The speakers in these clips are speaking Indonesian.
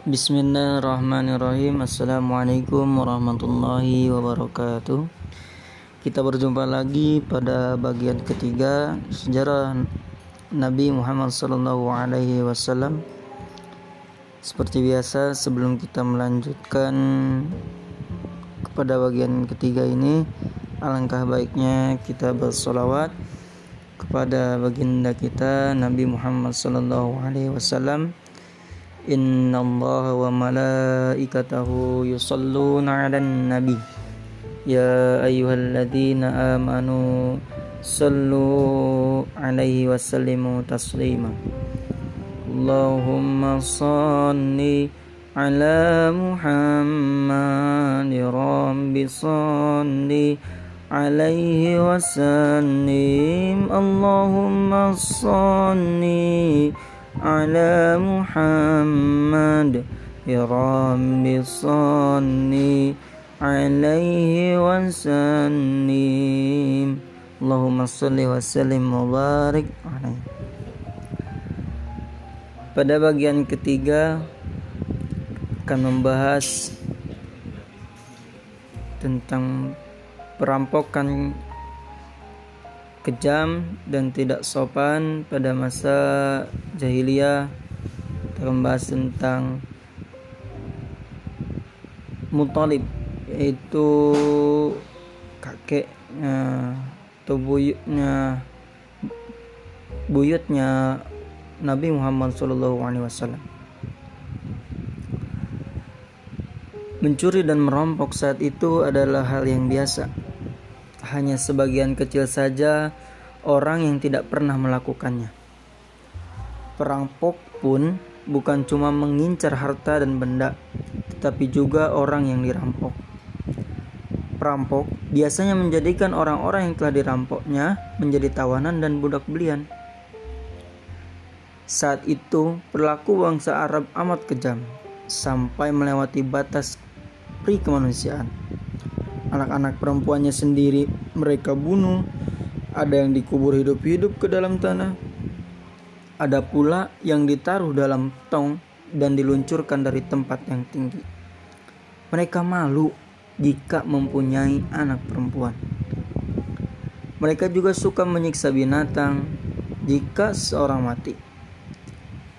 Bismillahirrahmanirrahim. Assalamualaikum warahmatullahi wabarakatuh. Kita berjumpa lagi pada bagian ketiga Sejarah Nabi Muhammad Wasallam. Seperti biasa sebelum kita melanjutkan Kepada bagian ketiga ini Alangkah baiknya kita bersolawat Kepada baginda kita Nabi Muhammad Wasallam إن الله وملائكته يصلون على النبي. يا أيها الذين آمنوا صلوا عليه وسلموا تسليما. اللهم صل على محمد رب صل عليه وسلم. اللهم صل على محمد يا رب صل عليه وسلم اللهم صل وسلم وبارك عليه pada bagian ketiga akan membahas tentang perampokan kejam dan tidak sopan pada masa jahiliyah membahas tentang Mutalib yaitu kakeknya atau buyutnya buyutnya Nabi Muhammad SAW mencuri dan merampok saat itu adalah hal yang biasa hanya sebagian kecil saja orang yang tidak pernah melakukannya. Perampok pun bukan cuma mengincar harta dan benda, tetapi juga orang yang dirampok. Perampok biasanya menjadikan orang-orang yang telah dirampoknya menjadi tawanan dan budak belian. Saat itu, perilaku bangsa Arab amat kejam, sampai melewati batas pri kemanusiaan anak-anak perempuannya sendiri mereka bunuh, ada yang dikubur hidup-hidup ke dalam tanah, ada pula yang ditaruh dalam tong dan diluncurkan dari tempat yang tinggi. Mereka malu jika mempunyai anak perempuan. Mereka juga suka menyiksa binatang jika seorang mati.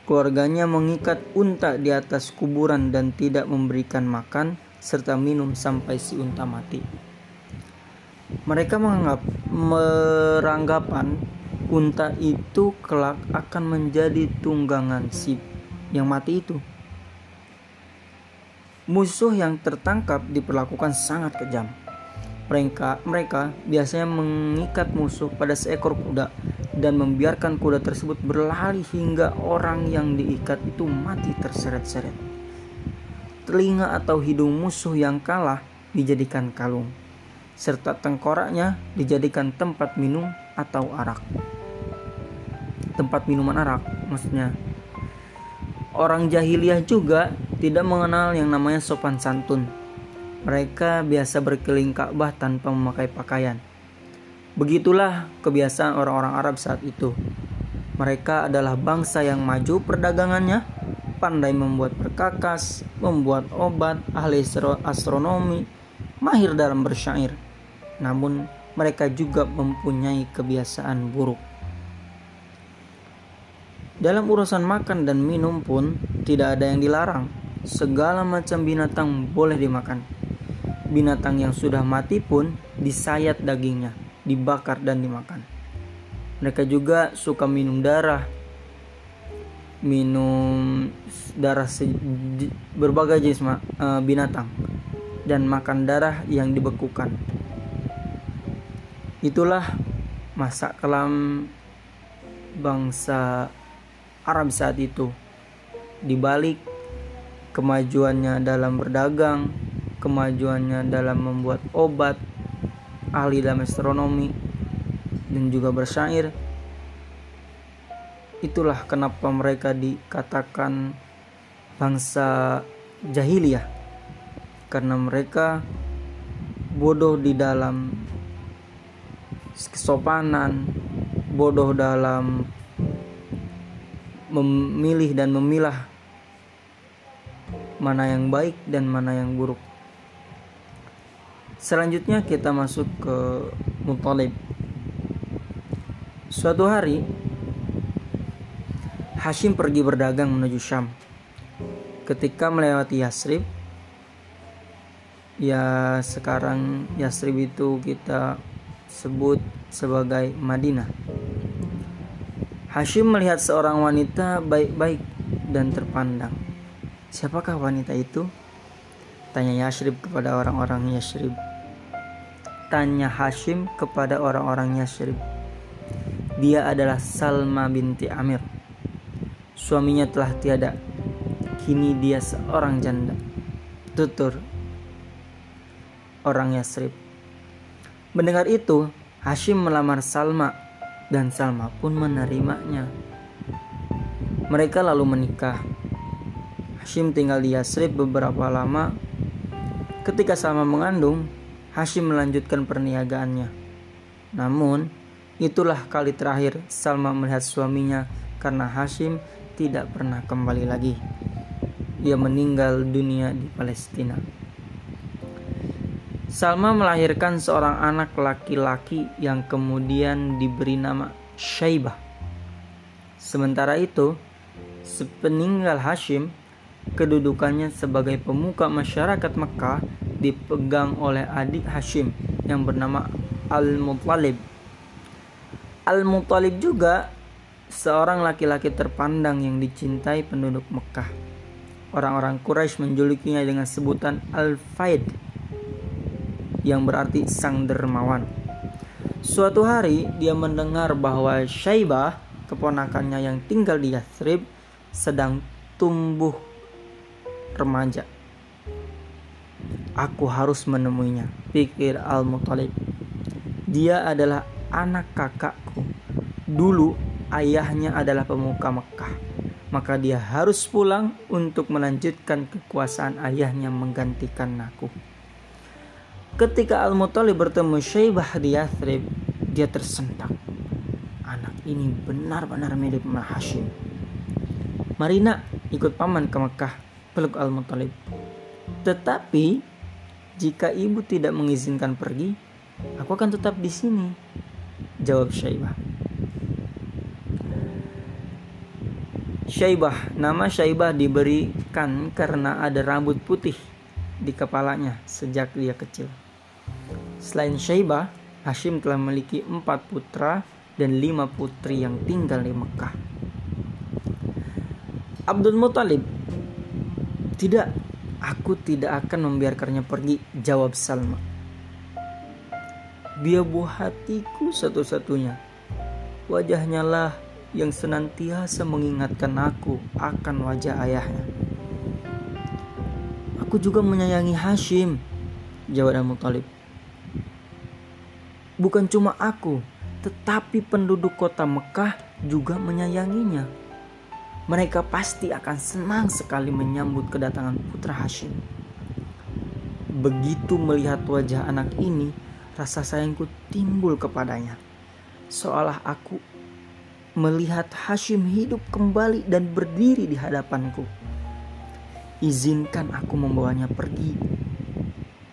Keluarganya mengikat unta di atas kuburan dan tidak memberikan makan serta minum sampai si unta mati. Mereka menganggap meranggapan unta itu kelak akan menjadi tunggangan si yang mati itu. Musuh yang tertangkap diperlakukan sangat kejam. Mereka, mereka biasanya mengikat musuh pada seekor kuda dan membiarkan kuda tersebut berlari hingga orang yang diikat itu mati terseret-seret telinga atau hidung musuh yang kalah dijadikan kalung, serta tengkoraknya dijadikan tempat minum atau arak. Tempat minuman arak, maksudnya. Orang jahiliyah juga tidak mengenal yang namanya sopan santun. Mereka biasa berkeliling Ka'bah tanpa memakai pakaian. Begitulah kebiasaan orang-orang Arab saat itu. Mereka adalah bangsa yang maju perdagangannya, pandai membuat perkakas, membuat obat, ahli astronomi, mahir dalam bersyair. Namun mereka juga mempunyai kebiasaan buruk. Dalam urusan makan dan minum pun tidak ada yang dilarang. Segala macam binatang boleh dimakan. Binatang yang sudah mati pun disayat dagingnya, dibakar dan dimakan. Mereka juga suka minum darah, minum darah berbagai jenis uh, binatang dan makan darah yang dibekukan. Itulah masa kelam bangsa Arab saat itu. Di balik kemajuannya dalam berdagang, kemajuannya dalam membuat obat, ahli dalam astronomi, dan juga bersyair, Itulah kenapa mereka dikatakan bangsa jahiliyah. Karena mereka bodoh di dalam kesopanan, bodoh dalam memilih dan memilah mana yang baik dan mana yang buruk. Selanjutnya kita masuk ke Muttalib. Suatu hari Hashim pergi berdagang menuju Syam. Ketika melewati Yasrib, ya sekarang Yasrib itu kita sebut sebagai Madinah. Hashim melihat seorang wanita baik-baik dan terpandang. Siapakah wanita itu? Tanya Yasrib kepada orang-orang Yasrib. Tanya Hashim kepada orang-orang Yasrib. Dia adalah Salma binti Amir. Suaminya telah tiada. Kini dia seorang janda. Tutur orang Yasrib. Mendengar itu, Hashim melamar Salma dan Salma pun menerimanya. Mereka lalu menikah. Hashim tinggal di Yasrib beberapa lama. Ketika Salma mengandung, Hashim melanjutkan perniagaannya. Namun, itulah kali terakhir Salma melihat suaminya karena Hashim tidak pernah kembali lagi. Ia meninggal dunia di Palestina. Salma melahirkan seorang anak laki-laki yang kemudian diberi nama Syaibah. Sementara itu, sepeninggal Hashim, kedudukannya sebagai pemuka masyarakat Mekah dipegang oleh adik Hashim yang bernama Al-Muttalib. Al-Muttalib juga seorang laki-laki terpandang yang dicintai penduduk Mekah. Orang-orang Quraisy menjulukinya dengan sebutan Al-Faid yang berarti sang dermawan. Suatu hari dia mendengar bahwa Syaibah, keponakannya yang tinggal di Yathrib, sedang tumbuh remaja. Aku harus menemuinya, pikir Al-Muthalib. Dia adalah anak kakakku. Dulu ayahnya adalah pemuka Mekah. Maka dia harus pulang untuk melanjutkan kekuasaan ayahnya menggantikan aku. Ketika Al-Muttalib bertemu Syaibah di Yathrib, dia tersentak. Anak ini benar-benar mirip Hashim. Marina ikut paman ke Mekah, peluk Al-Muttalib. Tetapi, jika ibu tidak mengizinkan pergi, aku akan tetap di sini. Jawab Syaibah. Syaibah, nama Syaibah diberikan karena ada rambut putih di kepalanya sejak dia kecil. Selain Syaibah, Hashim telah memiliki empat putra dan lima putri yang tinggal di Mekah. Abdul Muthalib, tidak, aku tidak akan membiarkannya pergi, jawab Salma. Dia buah hatiku satu-satunya. Wajahnya lah yang senantiasa mengingatkan aku akan wajah ayahnya. Aku juga menyayangi Hashim, jawab Abu Talib. Bukan cuma aku, tetapi penduduk kota Mekah juga menyayanginya. Mereka pasti akan senang sekali menyambut kedatangan putra Hashim. Begitu melihat wajah anak ini, rasa sayangku timbul kepadanya. Seolah aku melihat Hashim hidup kembali dan berdiri di hadapanku. Izinkan aku membawanya pergi.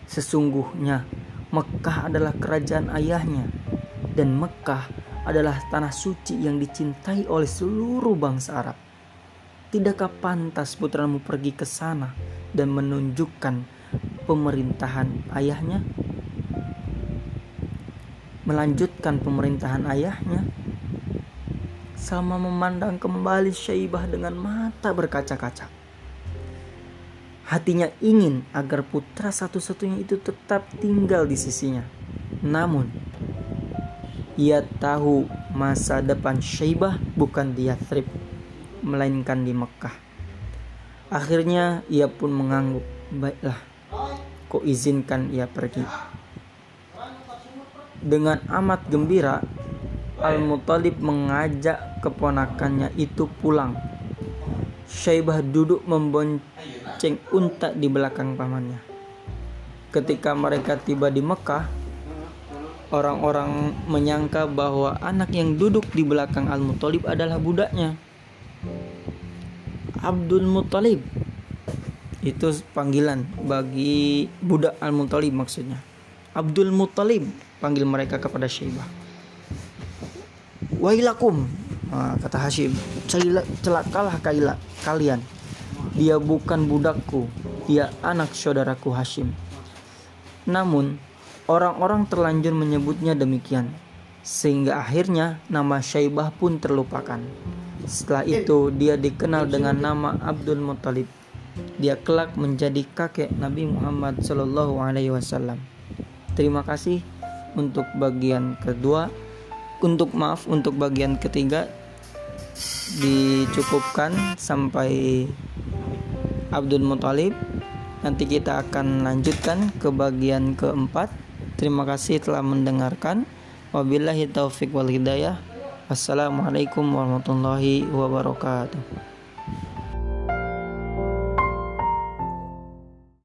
Sesungguhnya Mekah adalah kerajaan ayahnya, dan Mekah adalah tanah suci yang dicintai oleh seluruh bangsa Arab. Tidakkah pantas putramu pergi ke sana dan menunjukkan pemerintahan ayahnya? Melanjutkan pemerintahan ayahnya? Sama memandang kembali Syaibah dengan mata berkaca-kaca. Hatinya ingin agar putra satu-satunya itu tetap tinggal di sisinya. Namun, ia tahu masa depan Syaibah bukan di Yathrib, melainkan di Mekah. Akhirnya ia pun mengangguk, baiklah, kau izinkan ia pergi. Dengan amat gembira, Al-Muttalib mengajak keponakannya itu pulang. Syaibah duduk membonceng unta di belakang pamannya. Ketika mereka tiba di Mekah, orang-orang menyangka bahwa anak yang duduk di belakang Al-Muthalib adalah budaknya. Abdul Muthalib. itu panggilan bagi budak Al-Muttalib maksudnya. Abdul Muttalib panggil mereka kepada Syaibah. Wailakum nah, kata Hashim, celakalah kalian. Dia bukan budakku, dia anak saudaraku Hashim. Namun orang-orang terlanjur menyebutnya demikian sehingga akhirnya nama Syaibah pun terlupakan. Setelah itu dia dikenal dengan nama Abdul Muttalib. Dia kelak menjadi kakek Nabi Muhammad Shallallahu Alaihi Wasallam. Terima kasih untuk bagian kedua. Untuk maaf untuk bagian ketiga dicukupkan sampai Abdul Muthalib. Nanti kita akan lanjutkan ke bagian keempat. Terima kasih telah mendengarkan. Wabillahi taufik wal hidayah. Assalamualaikum warahmatullahi wabarakatuh.